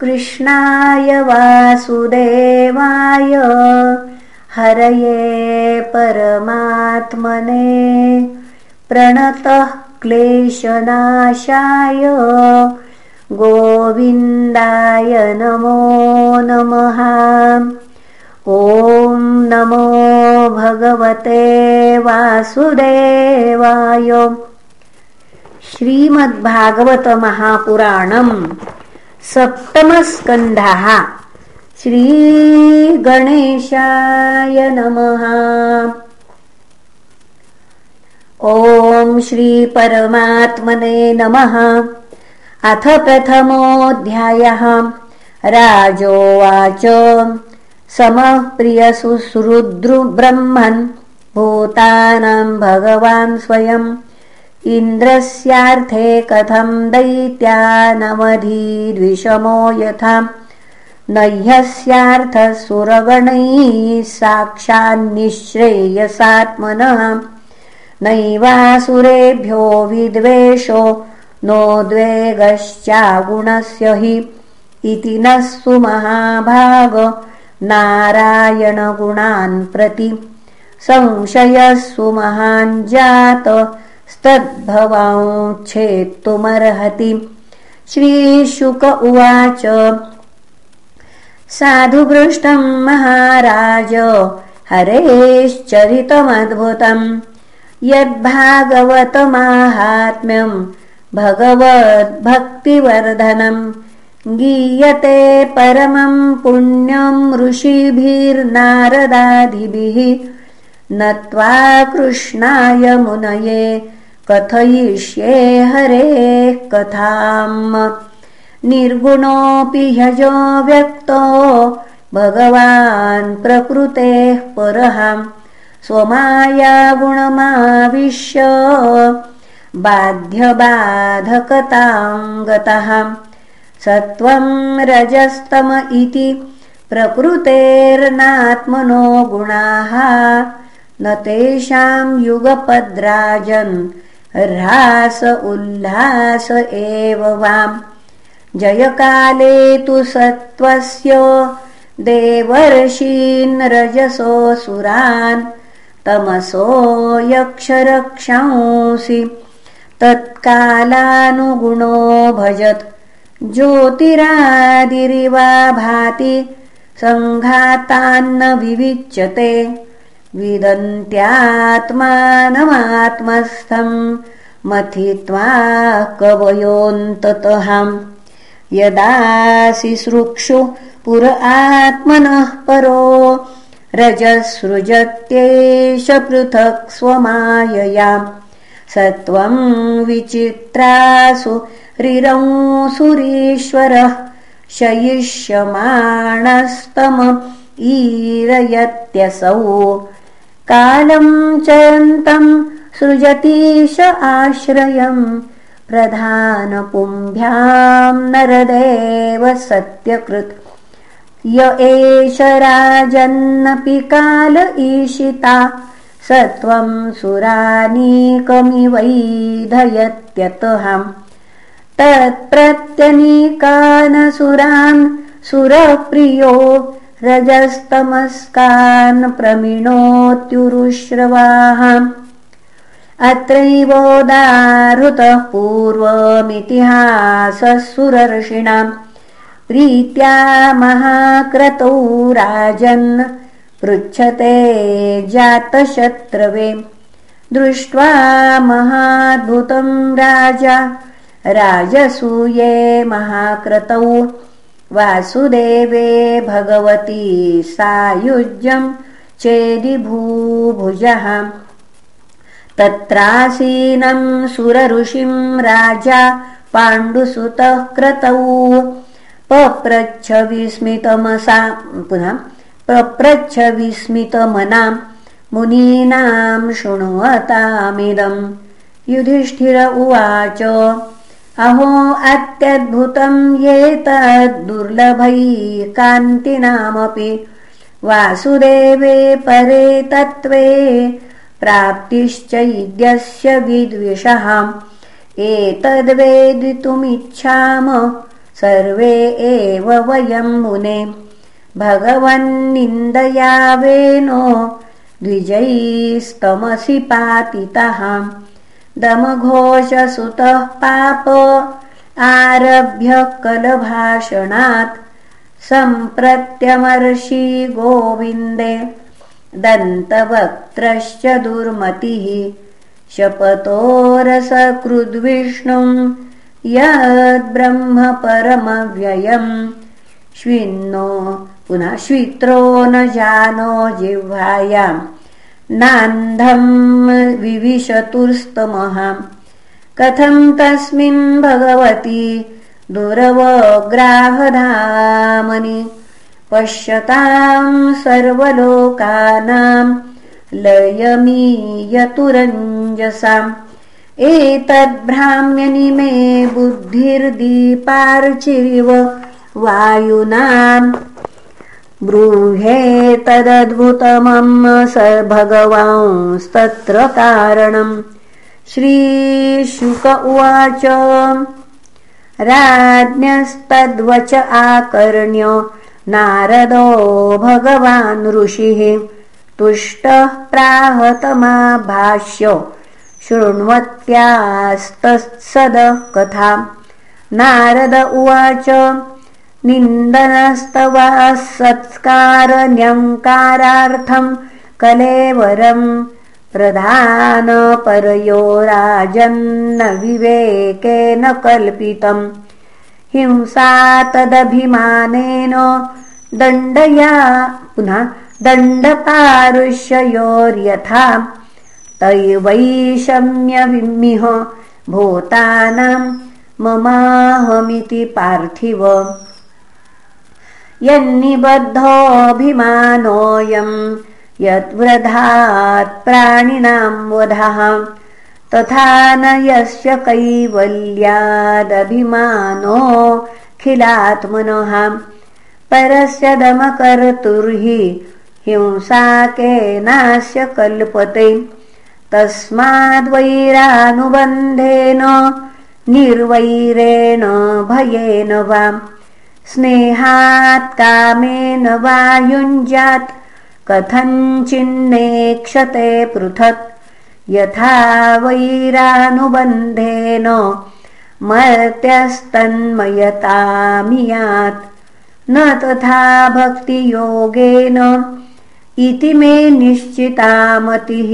कृष्णाय वासुदेवाय हरये परमात्मने प्रणतः क्लेशनाशाय गोविन्दाय नमो नमः। ॐ नमो भगवते वासुदेवाय। श्रीमद्भागवतमहापुराणम् सप्तमस्कन्धः। श्रीगणेशाय नमः। ॐ श्रीपरमात्मने नमः। अथ प्रथमोऽध्यायः। राजोवाच। समः प्रियसुश्रुद्रुब्रह्मन् भूतानाम् भगवान् स्वयम् इन्द्रस्यार्थे कथं दैत्यानवधिद्विषमो यथा? नह्यस्यार्थसुरगणैः साक्षान्निःश्रेयसात्मनः। नैवासुरेभ्यो विद्वेषो नोद्वेगश्चागुणस्य हि। इति नः सुमहाभाग नारायणगुणान् प्रति। संशयः महान् जात स्तद्भवाञ्छेत्तुमर्हति श्रीशुक उवाच साधुपृष्टम् महाराज हरेश्चरितमद्भुतम् यद्भागवतमाहात्म्यम् भगवद्भक्तिवर्धनम् गीयते परमम् पुण्यम् ऋषिभिर्नारदादिभिः। नत्वा कृष्णाय मुनये कथयिष्ये हरेः कथाम्। निर्गुणोऽपि ह्यजो व्यक्तो भगवान् प्रकृतेः परः। स्वमायागुणमाविश्य बाध्यबाधकताम् गतः सत्वं रजस्तम इति प्रकृतेर्नात्मनो गुणाः। न तेषां युगपद्राजन् ह्रास उल्लास एव वाम्। जयकाले तु सत्त्वस्य देवर्षीन् रजसोऽसुरान् तमसो यक्षरक्षंसि। तत्कालानुगुणो भजत् ज्योतिरादिरिवा भाति सङ्घातान्न विविच्यते विदन्त्यात्मानमात्मस्थम् मथित्वा कवयोऽन्ततः। यदासि सृक्षु पुर आत्मनः परो रजसृजत्येष पृथक् स्वमायया। सत्वं विचित्रासु रिरंसुरीश्वरः शयिष्यमाणस्तम ईरयत्यसौ कालम् चयन्तम् सृजतीश आश्रयम् प्रधानपुम्भ्याम् नरदेव सत्यकृत्। य एष राजन्नपि काल ईशिता स त्वम् सुरानीकमिवैधयत्यतहम्। तत्प्रत्यनीकानसुरान् सुरप्रियो रजस्तमस्कान् प्रमिणोत्युरुश्रवाः अत्रैवोदाहृतः पूर्वमितिहासः सुरर्षिणाम् प्रीत्या महाक्रतौ राजन् पृच्छते जातशत्रवे। दृष्ट्वा महाद्भुतम् राजा राजसूये महाक्रतौ वासुदेवे भगवती सायुज्यम् चेदिभूभुजः। तत्रासीनम् सुरऋषिम् राजा पाण्डुसुतः क्रतौ। पप्रच्छ विस्मितमसा पुनः पप्रच्छ विस्मितमनाम् मुनीनाम् शृण्वतामिदम् युधिष्ठिर उवाच अहो अत्यद्भुतम् एतद्दुर्लभैः कान्तिनामपि। वासुदेवे परे तत्त्वे प्राप्तिश्चैद्यस्य विद्विषः। एतद्वेदितुमिच्छाम सर्वे एव वयं मुने। भगवन्निन्दयावेनो द्विजैस्तमसि पातितः दमघोषसुतः पाप आरभ्य कलभाषणात् सम्प्रत्यमर्षि गोविन्दे दन्तवक्त्रश्च दुर्मतिः शपतोरसकृद्विष्णुम् यद्ब्रह्म परमव्ययम् श्विन्नो पुनः श्वित्रो न जानो जिह्वायाम् नान्धम् विविशतुस्तमः कथम् तस्मिन् भगवति दुरवग्राहधामनि पश्यताम् सर्वलोकानाम् लयमीयतुरञ्जसाम्। एतद्भ्राम्यनि मे बुद्धिर्दीपार्चिरिव वायुनाम् ब्रूहे तदद्भुतमम् स भगवांस्तत्र कारणम् श्रीशुक उवाच। राज्ञस्तद्वच आकर्ण्य नारदो भगवान् ऋषिः। तुष्टः प्राहतमाभाष्य कथा नारद उवाच निन्दनस्तवा सत्कारन्यङ्कारार्थम् कलेवरम् प्रधानपरयो राजन्न विवेकेन कल्पितम् हिंसा तदभिमानेन दण्डया पुनः दण्डपारुष्ययोर्यथा तैवैषम्यविमिह भूतानाम् ममाहमिति पार्थिव यन्निबद्धोऽभिमानोऽयम् यद्वृधात् प्राणिनाम् वधः। तथा न यस्य कैवल्यादभिमानोऽखिलात्मनः परस्य दमकर्तुर्हि हिंसा केनास्य कल्पते। तस्माद्वैरानुबन्धेन निर्वैरेण भयेन वा स्नेहात् कामेन वा युञ्जात् कथञ्चिन्नेक्षते पृथक्? यथा वैरानुबन्धेन मर्त्यस्तन्मयतामियात्। न तथा भक्तियोगेन इति मे निश्चितामतिः।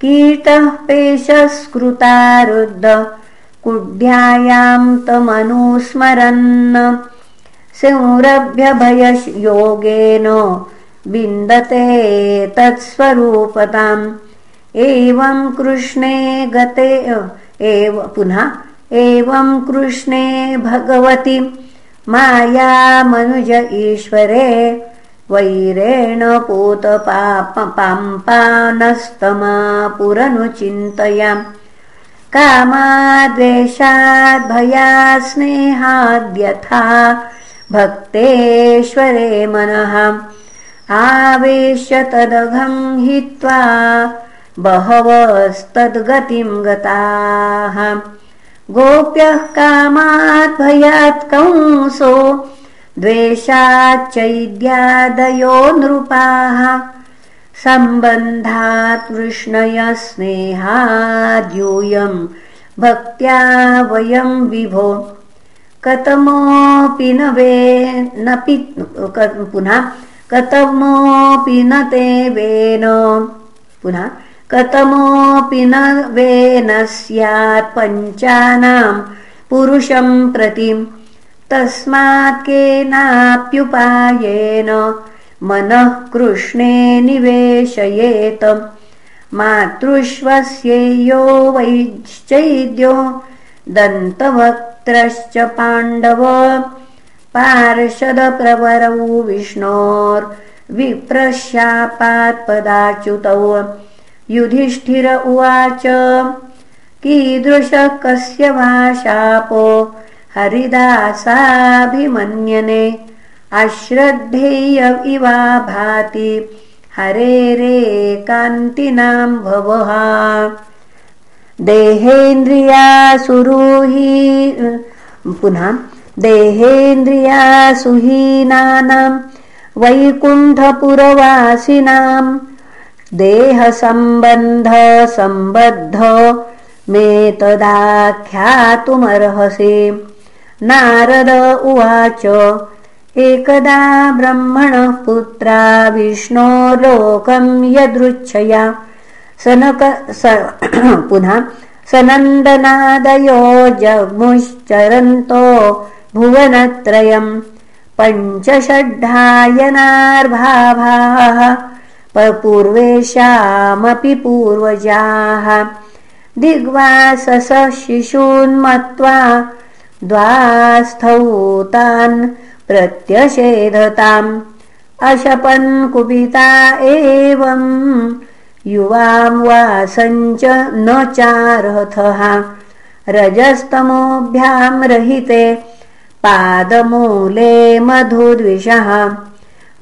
कीटः पेशस्कृतारुद्ध कुड्यायां तमनुस्मरन् संरभ्यभययोगेन विन्दते तत्स्वरूपताम्। एवं कृष्णे गते एव पुनः एवं कृष्णे भगवति। माया मनुज ईश्वरे वैरेण पूतपाम्पानस्तमा पुरनुचिन्तयाम् कामाद्वेषाद्भयात् स्नेहाद्यथा भक्तेश्वरे मनः। आवेश्य तदघं हित्वा बहवस्तद्गतिं गताः। गोप्यः कामात् भयात् कंसो द्वेषाच्चैद्यादयो नृपाः सम्बन्धात् वृष्णय स्नेहाद्यूयम्। भक्त्या वयं विभो। कतमोऽपि न वे न पुनः कतमोऽपि न ते वेन। पुनः कतमोऽपि न वेन स्यात् पञ्चानाम् पुरुषं प्रति। तस्मात् केनाप्युपायेन मनः कृष्णे निवेशयेत। मातृश्वस्येयो वैश्चैद्यो दन्तवक्त्रश्च पाण्डव। पार्षदप्रवरौ विष्णोर्विप्रशापात्पदाच्युतौ युधिष्ठिर उवाच कीदृशः कस्य वा शापो? हरिदासाभिमन्यने अश्रद्धेय इवा भाति। हरेरे कान्तिनां भवः। देहेन्द्रियासुरुहि पुनः देहेन्द्रियासुहीनानाम् वैकुण्ठपुरवासिनाम् देहसम्बन्धसम्बद्ध मे तदाख्यातुमर्हसि। नारद उवाच एकदा ब्रह्मणः पुत्रा विष्णो लोकम् यदृच्छया। सनक स पुनः सनन्दनादयो जग्मुश्चरन्तो भुवनत्रयम् पञ्चषड्ढायनार्भाभाः पूर्वेशामपि पूर्वजाः। दिग्वासस शिशून्मत्वा द्वास्थौ तान् प्रत्यषेधताम् अशपन् कुपिता एवम्। युवां वासञ्च न चारथः रजस्तमोभ्यां रहिते। पादमूले मधुद्विषः।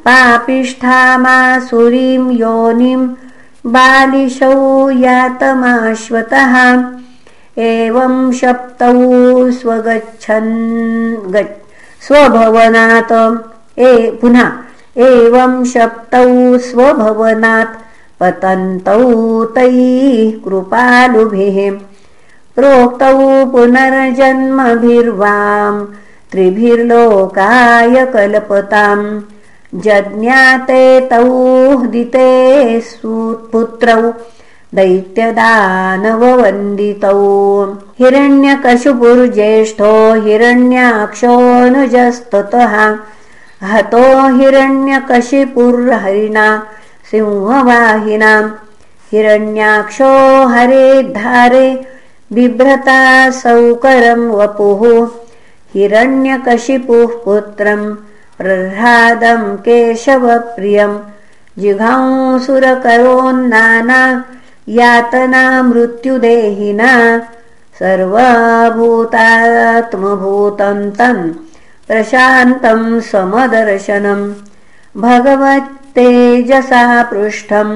पापिष्ठामासुरीं योनिं बालिशौ यातमाश्वतः। एवं शप्तौ स्वगच्छन् स्वभवनात्। ए पुनः एवं शप्तौ स्वभवनात् पतन्तौ तैः कृपालुभिः। प्रोक्तौ पुनर्जन्मभिर्वाम् त्रिभिर्लोकाय कल्पताम् जज्ञाते तौ दिते सुपुत्रौ दैत्यदानववन्दितौ। हिरण्यकशुपुर्ज्येष्ठो हिरण्याक्षोऽनुजस्ततः। हतो हिरण्यकशिपुर्हरिणा सिंहवाहिनाम् हिरण्याक्षो हरेद्धारे बिभ्रता सौकरं वपुः। हिरण्यकशिपुः पुत्रम् प्रह्लादं केशवप्रियं। जिघांसुरकरोन्नाना यातना मृत्युदेहिना सर्वभूतात्मभूतं तन् प्रशान्तं समदर्शनं भगवत्तेजसा पृष्ठं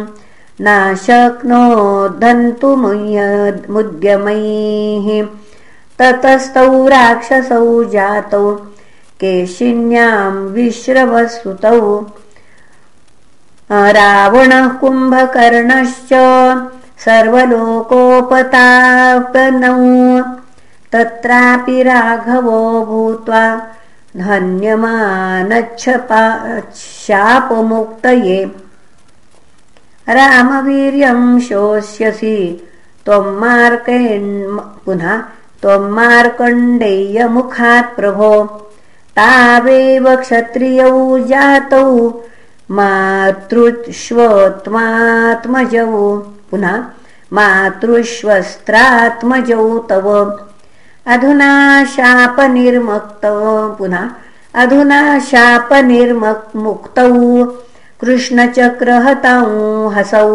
नाशक्नोद्धन्तुमुद्यमैः ततस्तौ राक्षसौ जातौ केशिन्यां विश्रवसुतौ रावणः कुम्भकर्णश्च सर्वलोकोपतापनौ। तत्रापि राघवो भूत्वा धन्यमानच्छपाशापमुक्तये। रामवीर्यं शोष्यसि त्वं मार्केण् पुनः त्वं मार्कण्डेयमुखात् प्रभो। तावेव क्षत्रियौ जातौ मातृष्वत्मात्मजौ पुनः मातृष्वस्त्रात्मजौ तव अधुना शापनिर्मुक्तौ पुनः अधुना शापनिर्मुक्तौ कृष्णचक्रहतौ हसौ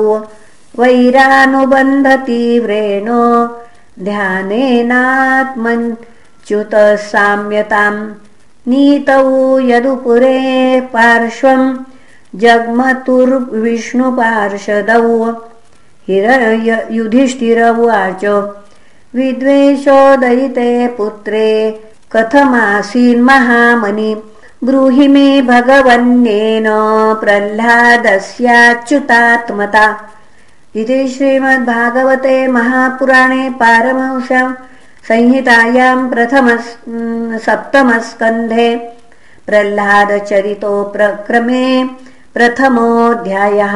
वैरानुबन्धतीव्रेण ध्यानेनात्मञ्च्युतसाम्यताम् नीतौ यदुपुरे पार्श्वं जग्मतुर्विष्णुपार्षदौ युधिष्ठिर उवाच विद्वेषोदयिते पुत्रे कथमासीन्महामनि ब्रूहि मे भगवन्येन प्रह्लादस्याच्युतात्मता। इति श्रीमद्भागवते महापुराणे पारमंस्याम् संहितायां प्रथम सप्तमस्कन्धे। प्रह्लादचरितो प्रक्रमे प्रथमोऽध्यायः